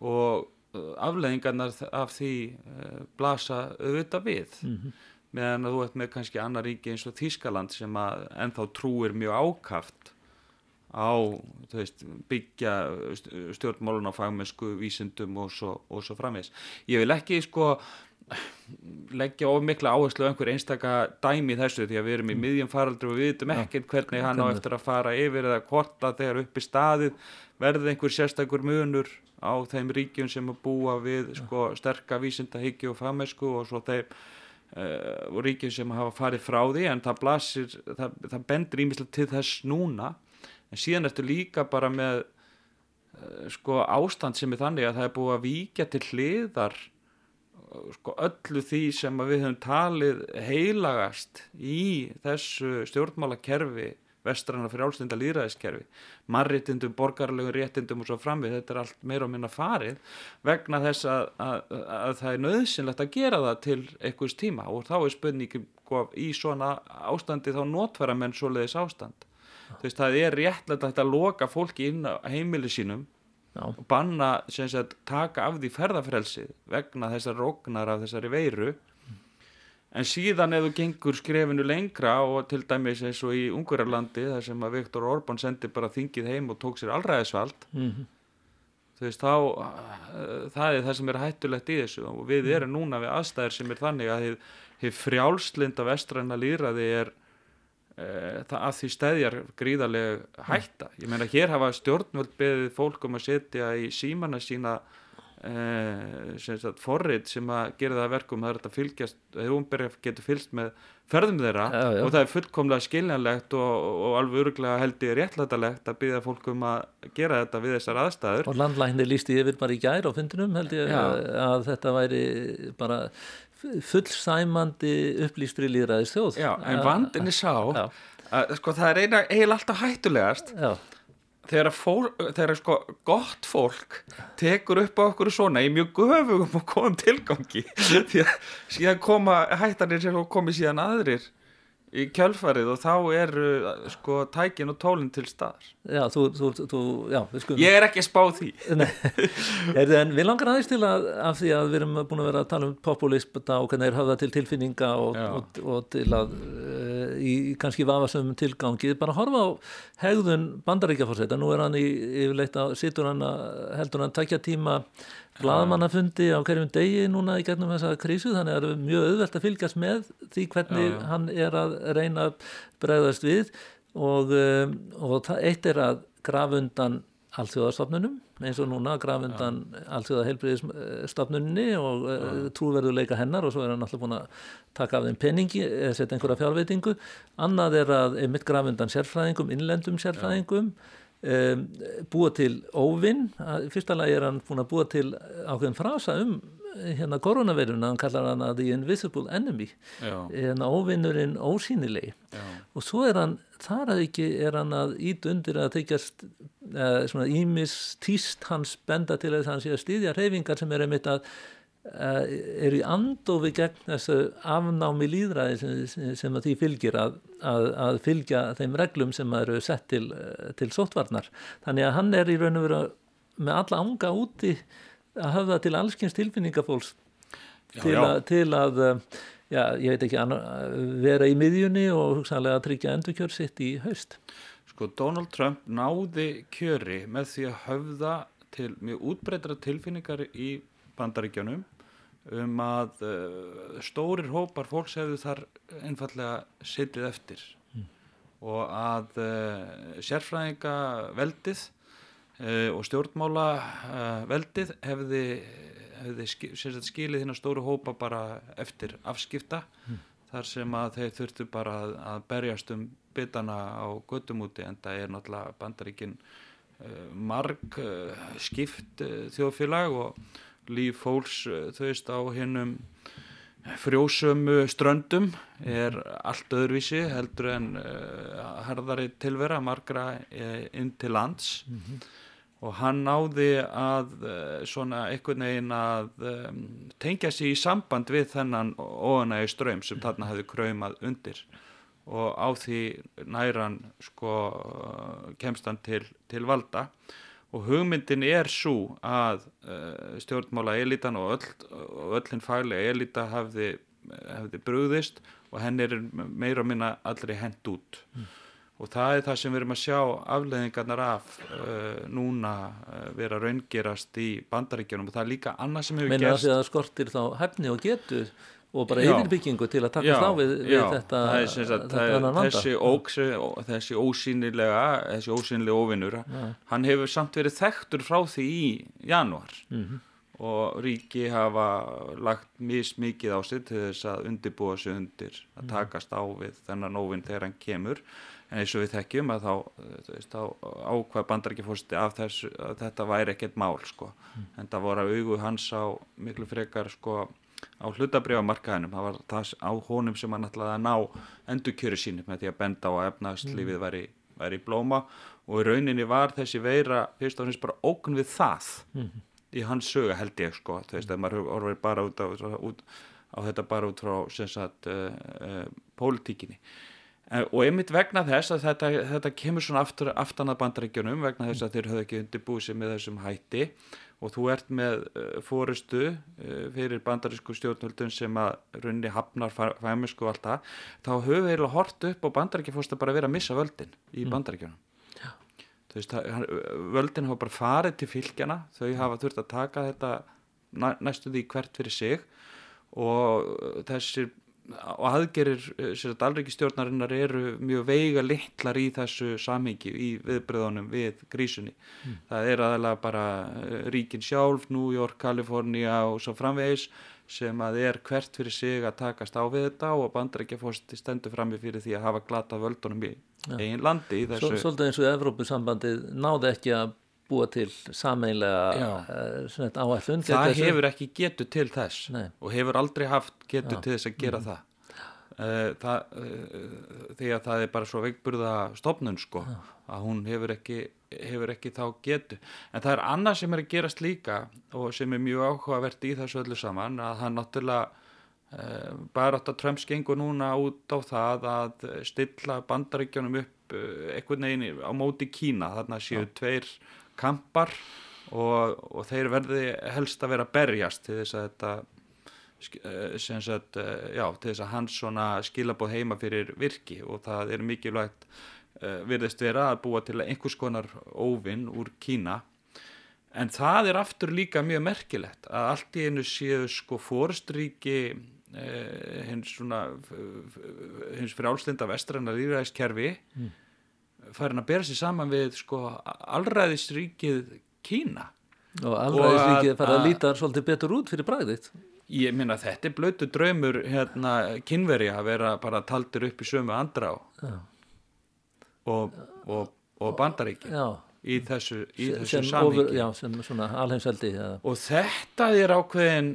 B: og eh, afleðingarnar af því uh, blasa auðvitað við mm -hmm. Meðan þú ert með kannski annar ríki eins og Þískaland sem að ennþá trúir mjög ákaft á veist, byggja stjórnmálun á fagmennsku, vísindum og svo, og svo framvegs. Ég vil ekki sko leggja of mikla áherslu á einhver einstaka dæmi þessu því að við erum í mm. miðjum faraldri og við vitum ekkert hvernig hann á eftir að fara yfir eða hvort að þegar upp í staðið verði einhver sérstakur munur á þeim ríkjum sem að búa við sko, sterka vísindahyggju og fagmennsku og svo þeim uh, og ríkjum sem hafa farið frá því en það blasir, það, það bendur ímislega til þess núna. En síðan ertu líka bara með uh, sko ástand sem er þannig að það er búið að víkja til hliðar uh, sko öllu því sem við höfum talið heilagast í þessu stjórnmálakerfi vestranna fyrir álstunda líðræðiskerfi marritindum, borgarlegum réttindum og svo framvið, þetta er allt meira og minna farið vegna þess að, að, að það er nöðsynlegt að gera það til einhvers tíma og þá er spurningum í svona ástandi þá notfæra menn svoleiðis ástand þú veist það er réttlega að loka fólki inn á heimili sínum Já. og banna sagt, taka af því ferðafrelsi vegna þessar róknar af þessari veiru. En síðan þú gengur skrefinu lengra og til dæmis eins og í Ungurarlandi þar sem að Viktor Orbán sendi bara þingið heim og tók sér allræðisvald mm -hmm. þú veist þá uh, það er það sem er hættulegt í þessu og við erum núna við aðstæðir sem er þannig að þið frjálslinda vestræna líraði er Eh, það að því stæðjar gríðarlega hætta ég meina hér hafa stjórnvöld beðið fólk um að setja í símana sína eh, sem sagt, forrið sem að gera það verkum það er að fylgjast, þegar umberja getur fylgst með ferðum þeirra já, já. og það er fullkomlega skiljanlegt og, og alveg öruglega held ég réttlætalegt að byggja fólk um að gera þetta við þessar aðstæður
C: og landlækni lísti yfir bara í gær á fundinum held ég að, að þetta væri bara fullsæmandi upplýstri líðræðis þjóð
B: Já, en vandinni sá að sko það er eiginlega alltaf hættulegast já. Þegar, fól, þegar sko gott fólk tekur upp á okkur svona í mjög göfugum og komum tilgangi. [LAUGHS] Því að síðan koma hættanir sem komi síðan aðrir í kjölfarið og þá eru sko tækin og tólinn til staðar.
C: Já, þú, þú, þú já,
B: skum... Ég er ekki að spá því. [LAUGHS]
C: En við langar aðeins til að af því að við erum búin að vera að tala um populism og hvernig er höfða til tilfinninga og, og, og til að uh, í kannski vafasum tilgangi. Bara horfa á hegðun bandaríkjafórseta nú er hann í yfirleitt að situr hann að heldur hann takja tíma blaðmannafundi á hverjum degi núna í gegnum þessa krísu þannig að það er mjög auðvelt að fylgjast með því hvernig já, já. hann er að reyna að bregðast við. Og, um, og eitt er að graf undan allþjóðarstofnunum eins og núna graf undan allþjóða heilbriðisstofnunni og uh, trúverðuleika hennar og svo er hann alltaf búin að taka af þeim peningi eða setja einhverja fjárveitingu. Annað er að mitt graf undan sérfræðingum, innlendum sérfræðingum. Já Um, búa til óvinn. Fyrsta lagi er hann búin að búa til ákveðin frasa um hérna koronaveiruna, hann kallar hann að the invisible enemy. Hérna óvinnurinn ósýnilegi. Já. og svo er hann, þar að ekki er hann að ít undir að tekjast eh, svona ímis týst hans benda til þess að hann sé að stýðja reyfingar sem er einmitt að er í andofi gegn þessu afnámi líðræði sem, sem að því fylgir að, að, að fylgja þeim reglum sem eru sett til, til sótvarnar. Þannig að hann er í raun og veru með alla ánga úti að hafa til allskynst tilfinningafólks til, til að já, ég veit ekki, vera í miðjunni og hugsanlega að tryggja endurkjör sitt í haust.
B: Sko Donald Trump náði kjöri með því að höfða til mjög útbreytra tilfinningar í bandaríkjanum um að uh, stórir hópar fólks hefðu þar einfallega sittið eftir mm. og að uh, sérfræðinga veldið uh, og stjórnmála uh, veldið hefði, hefði ski, skilið þína stóru hópa bara eftir afskipta mm. þar sem að þeir þurftu bara að, að berjast um bitana á göttumúti en það er náttúrulega bandaríkin uh, marg skipt þjóðfélag og líf fólks þau veist á hinnum frjósömu ströndum er allt öðruvísi heldur en uh, harðari tilvera margra uh, inn til lands. Mm -hmm. og hann náði að uh, svona einhvern veginn að um, tengja sér í samband við þennan óanægi ströym sem þarna hefði kraumað undir. Og á því næran sko kemst hann til, til valda og hugmyndin er svo að uh, stjórnmála elitan og, öll, og öllin faglega elita hefði, hefði brúðist og henn er meira og minna allri hend út. Mm. og það er það sem við erum að sjá afleðingarnar af uh, núna uh, vera raungerast í bandaríkjunum. Og það er líka annað sem hefur
C: gerst. Meina það að það skortir þá hefni og getur og bara yfirbyggingu til að takast á við, við
B: já,
C: þetta,
B: þetta þessi, óks, þessi ósýnilega þessi ósýnilega óvinnur ja. hann hefur samt verið þekktur frá því í janúar mm -hmm. og ríki hafa lagt mismikið á sig til þess að undirbúa sig undir að mhm. takast á við þennan óvinn þegar hann kemur en eins og við þekkjum að þá, þá ákvað bandarækjafórsti af þess að þetta væri ekkert mál sko. mm. en það voru að augu hans á miklu frekar sko á hlutabriðamarkaðinum það var það á honum sem hann ætlaði að ná endurkjöru sínum með því að benda á að efnagslífið væri, væri blóma. Og í rauninni var þessi veira fyrst og finnst bara ógun við það mm. í hans söga held ég sko. Þú veist að maður orður bara út á, út, á þetta bara út frá sem sagt uh, uh, pólitíkinni. Uh, og einmitt vegna þess að þetta, þetta kemur svona aftur, aftan að bandaríkjunum vegna þess að þeir höfðu ekki undirbúið sér með þessum hætti og þú ert með uh, fórustu uh, fyrir bandarísku stjórnvöldun sem að runni hafnar fæmisku og allt það, þá höfum við eiginlega hort upp og bandaríkjafórsta bara verið að missa völdin í mm. bandaríkjunum. Veist, völdin hafa bara farið til fylgjana, þau hafa þurft að taka þetta næstu því hvert fyrir sig. Og þessir og aðgerir eh, alreikistjórnarinnar eru mjög veiga litlar í þessu samhengi í viðbröðunum við grísunni mm. það er aðalega bara eh, ríkin sjálf, New York, California og svo framvegis sem að er hvert fyrir sig að takast á við þetta og bandarækjafósti stendur frammi fyrir því að hafa glata völdunum í ja. eigin landi í
C: þessu. Svolítið eins og Evrópusambandið náði ekki að búa til sameinlega áallun
B: það hefur ekki getur til þess Nei. og hefur aldrei haft getur Já. til þess að gera mm. það, uh, það uh, því að það er bara svo veikburða stofnun sko Já. að hún hefur ekki, hefur ekki þá getur en það er annað sem er að gerast líka og sem er mjög áhugavert í þessu öllu saman að hann náttúrulega bara átt að Trump skengur núna út á það að stilla bandaríkjónum upp eitthvað neginn á móti Kína þarna séu Já. tveir kampar og, og þeir verði helst að vera berjast til þess að þetta eh, sagt, eh, já, til þess að hans skilabóð heima fyrir virki og það er mikilvægt uh, virðist vera að búa til einhvers konar óvinn úr Kína. En það er aftur líka mjög merkilegt að allt í einu séu sko fórstríki hins hins fyrir álslinda vestranna líðræðiskerfi mm farin að bera sér saman við sko allræðisríkið Kína.
C: Og allræðisríkið fara að líta svolítið betur út fyrir bræðitt
B: ég minna þetta er blötu draumur hérna kynveri að vera bara taldir upp í sömu andra og, og, og bandaríki í þessu, í þessu samíki
C: já, sem svona alheimseldi
B: og þetta er ákveðin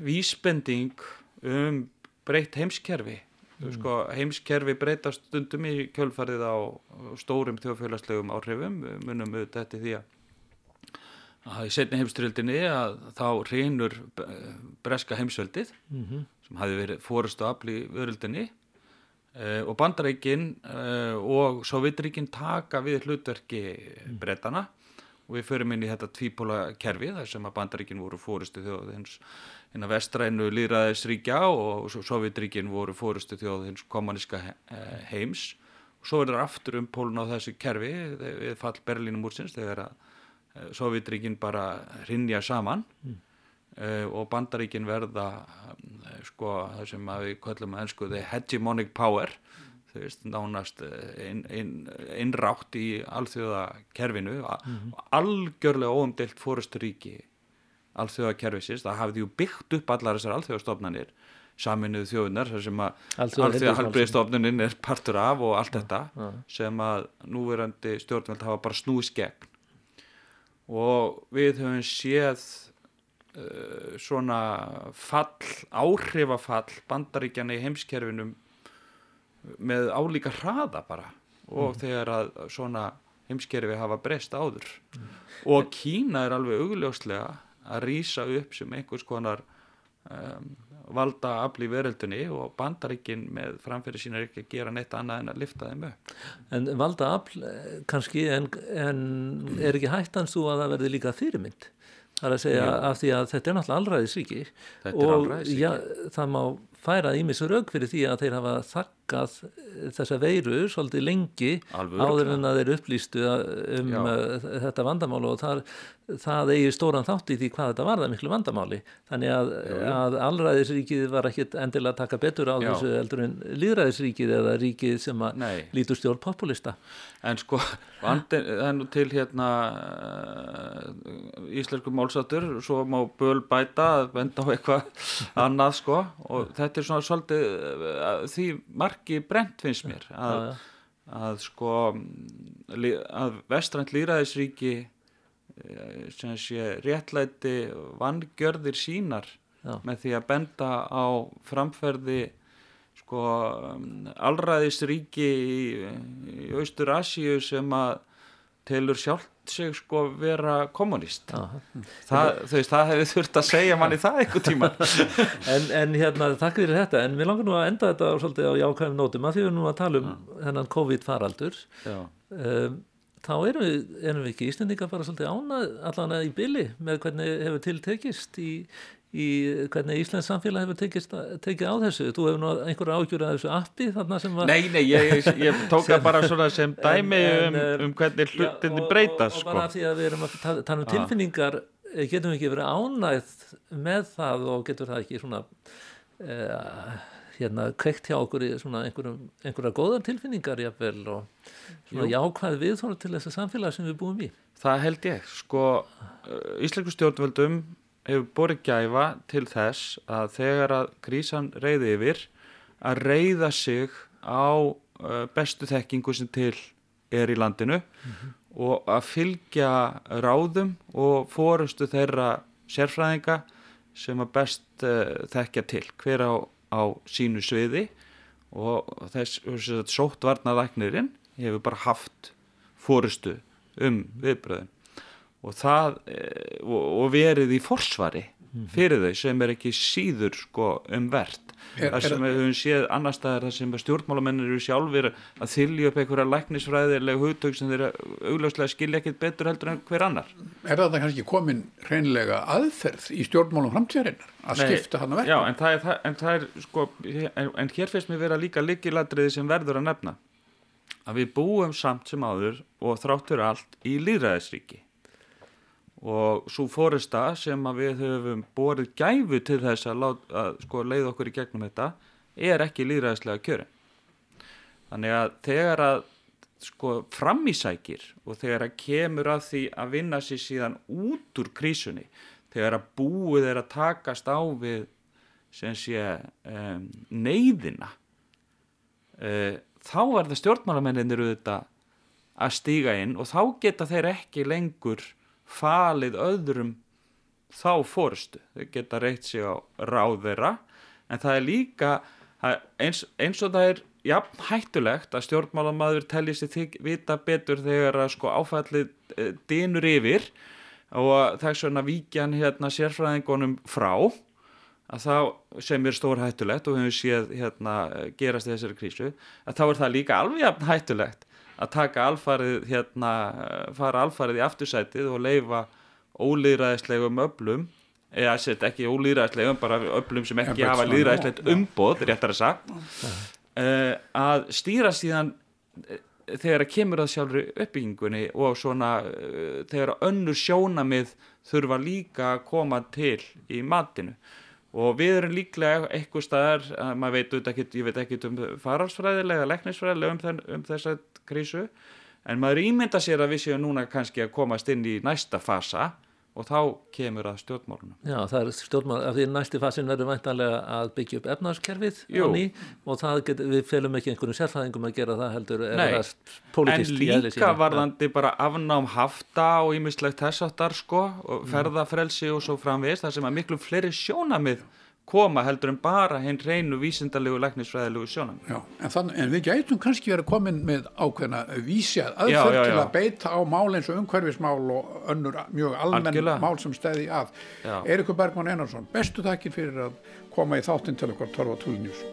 B: vísbending um breytt heimskerfi mm. sko, heimskerfi breytast stundum í kjölfarið á stórum þjóðfélagslegum áhrifum munum við þetta því að í setni heimstrildinni að þá reynur breska heimsveldið mm -hmm. sem hafi verið fórustu afli vörildinni eh, og bandaríkin eh, og sovjetríkin taka við hlutverki mm. breytana og við förum inn í þetta tvípóla kerfi þar sem að bandaríkin voru fórustu þjóð hins hérna vestrænu líðræðisríkja og Sovjetríkin voru fórustu þjóð hins kommuníska eh, heims og svo er það aftur um pólun á þessu kerfi við fall Berlínum úrsins þegar að eh, Sovjetríkin bara rinja saman mm. uh, og bandaríkin verða uh, sko það sem við kallum að ennsku the hegemonic power þau veist, nánast inn, inn, innrátt í alþjóðakerfinu mm. algjörlega óumdelt fórusturíki alþjóðakerfisins, það hafði ju byggt upp allar þessar alþjóðastofnanir saminuðu þjóðunar sem að alþjóðahalbriðstofnunin er partur af og allt þetta ja. sem að núverandi stjórnveld hafa bara snúið skegn og við höfum séð uh, svona fall, áhrifafall bandaríkjana í heimskerfinum með álíka hraða bara og mm. þegar að svona heimskerfi hafa breyst áður mm. og Kína er alveg augljóslega að rýsa upp sem einhvers konar um, valda afl í veröldunni og bandaríkin með framfyrir sína er ekki að gera neitt annað en að lifta þeim upp.
C: En valda afl eh, kannski en, en er ekki hættans þú að það verði líka fyrirmynd? Það er að segja Jú. af því að þetta er náttúrulega allræðisríki og já, það má færa ímis raug fyrir því að þeir hafa þakkað þessa veiru svolítið lengi
B: Alveg,
C: áður en að þeir upplýstu um já. þetta vandamál og þar það eigi stóran þátt í því hvað þetta var það miklu vandamáli. Þannig að, að allræðisríkið var ekkit endilega að taka betur á Já. þessu eldur en líðræðisríkið eða ríkið sem að lítur stjórn populista.
B: En sko, nú til hérna uh, íslensku málsáttur svo má böl bæta að venda á eitthvað annað sko og þetta er svona svolítið uh, því margi brent finnst mér að, að sko að vestrænt líðræðisríki Eh, sem sé réttlæti vangjörðir sínar Já. með því að benda á framferði sko allræðisríki í, í Austur Asíu sem að telur sjálft sig sko vera kommunist það, veist, það hefur þurft að segja manni það eitthvað tíma. [LAUGHS]
C: En, en hérna takk fyrir þetta. En við langar nú að enda þetta svolítið á jákvæðum nótum að því við nú að tala um hennan COVID faraldur um, þá erum við, erum við ekki Íslandinga bara svolítið ánað allan að í byli með hvernig hefur tiltekist í, í hvernig Íslands samfélag hefur tekist, tekið á þessu þú hefur nú einhverju ágjur að þessu appi þarna sem var
B: Nei, nei, ég, ég, ég tók það bara svona sem dæmi en, en, um, um hvernig hlutinni breytast
C: og, og, og bara
B: sko.
C: því að við erum að tala um ah. tilfinningar eh, getum við ekki verið ánæð með það og getur það ekki svona uh, hérna kveikt hjá okkur í svona einhverja góðar tilfinningar jáfnvel og svona Jú. jákvæð viðþóra til þessa samfélag sem við búum í.
B: Það held ég, sko uh, Íslengu stjórnvöldum hefur borið gæfa til þess að þegar að krísan reyði yfir að reyða sig á bestu þekkingu sem til er í landinu mm -hmm. og að fylgja ráðum og fórustu þeirra sérfræðinga sem að best uh, þekkja til hver á á sínu sviði og þess sóttvarnalæknirinn hefur bara haft fórustu um viðbröðin og það eh, og verið í forsvari mhm. fyrir þau sem er ekki síður sko umvert Er, það sem við höfum séð annar staðar það sem stjórnmálamennir eru sjálfur að þylja upp einhverja læknisfræðilega hugtök sem þeirra augljóslega skilja ekkit betur heldur en hver annar.
A: Er það kannski komin hreinlega aðferð í stjórnmálum framtíðarinnar að Nei, skipta hann að verka?
B: Já, en það er, en það er sko, en, en hér finnst mér vera líka líkiladriði sem verður að nefna. Að við búum samt sem áður og þráttur allt í líðræðisríki og svo fórista sem við höfum borið gæfu til þess að, lát, að sko, leið okkur í gegnum þetta er ekki líðræðislega kjörin. Þannig að þegar að sko, framísækir og þegar að kemur að því að vinna sér síðan út úr krísunni þegar að búið er að takast á við sé um, neyðina uh, þá er það stjórnmálamennir auðvitað að stíga inn og þá geta þeir ekki lengur falið öðrum þá fórstu, þau geta reykt sig á ráð þeirra en það er líka eins, eins og það er jafn hættulegt að stjórnmálamadur telli sér vita betur þegar að sko áfallið e, eh, dinur yfir og þess vegna víkjan hérna sérfræðingunum frá að þá sem er stór hættulegt og við séð hérna gerast þessari krísu að þá er það líka alveg hættulegt að taka alfarið hérna, fara alfarið í aftursætið og leifa ólýðræðislegum öflum eða set ekki ólýðræðislegum bara öflum sem ekki hafa lýðræðislegt umboð réttar að sagt uh, að stýra síðan uh, þegar að kemur að sjálfur uppbyggingunni og svona uh, þegar önnur sjónamið þurfa líka að koma til í matinu og við erum líklega eitthvað staðar, að maður veit ekkit, ég veit ekkit um faralsfræðilega, leknisfræðilega um, þenn, um þessa krísu. En maður ímynda sér að við séum núna kannski að komast inn í næsta fasa og þá kemur að stjórnmálunum.
C: Já, það er stjórnmál, af því næsti fasin verður væntanlega að byggja upp efnarskerfið á ný og það get, við felum ekki einhverjum sérfæðingum að gera það heldur er
B: Nei,
C: það
B: En líka varðandi bara afnám hafta og ýmislegt þessartar sko
C: Mm.
B: ferðafrelsi og svo framvegis þar sem að miklu fleiri sjónamið koma heldur en bara hinn reynu vísindalegu læknisfræðilegu sjónamið.
A: Já, en, þann, en við gætum kannski verið komin með ákveðna vísjað
B: Já,
A: aðferð til að beita á mál eins og umhverfismál og önnur mjög almenn
B: Algjörlega.
A: mál sem stæði að. Eirikur Bergman Einarsson, bestu þakkir fyrir að koma í þáttinn til okkar Torfa Tulnjús.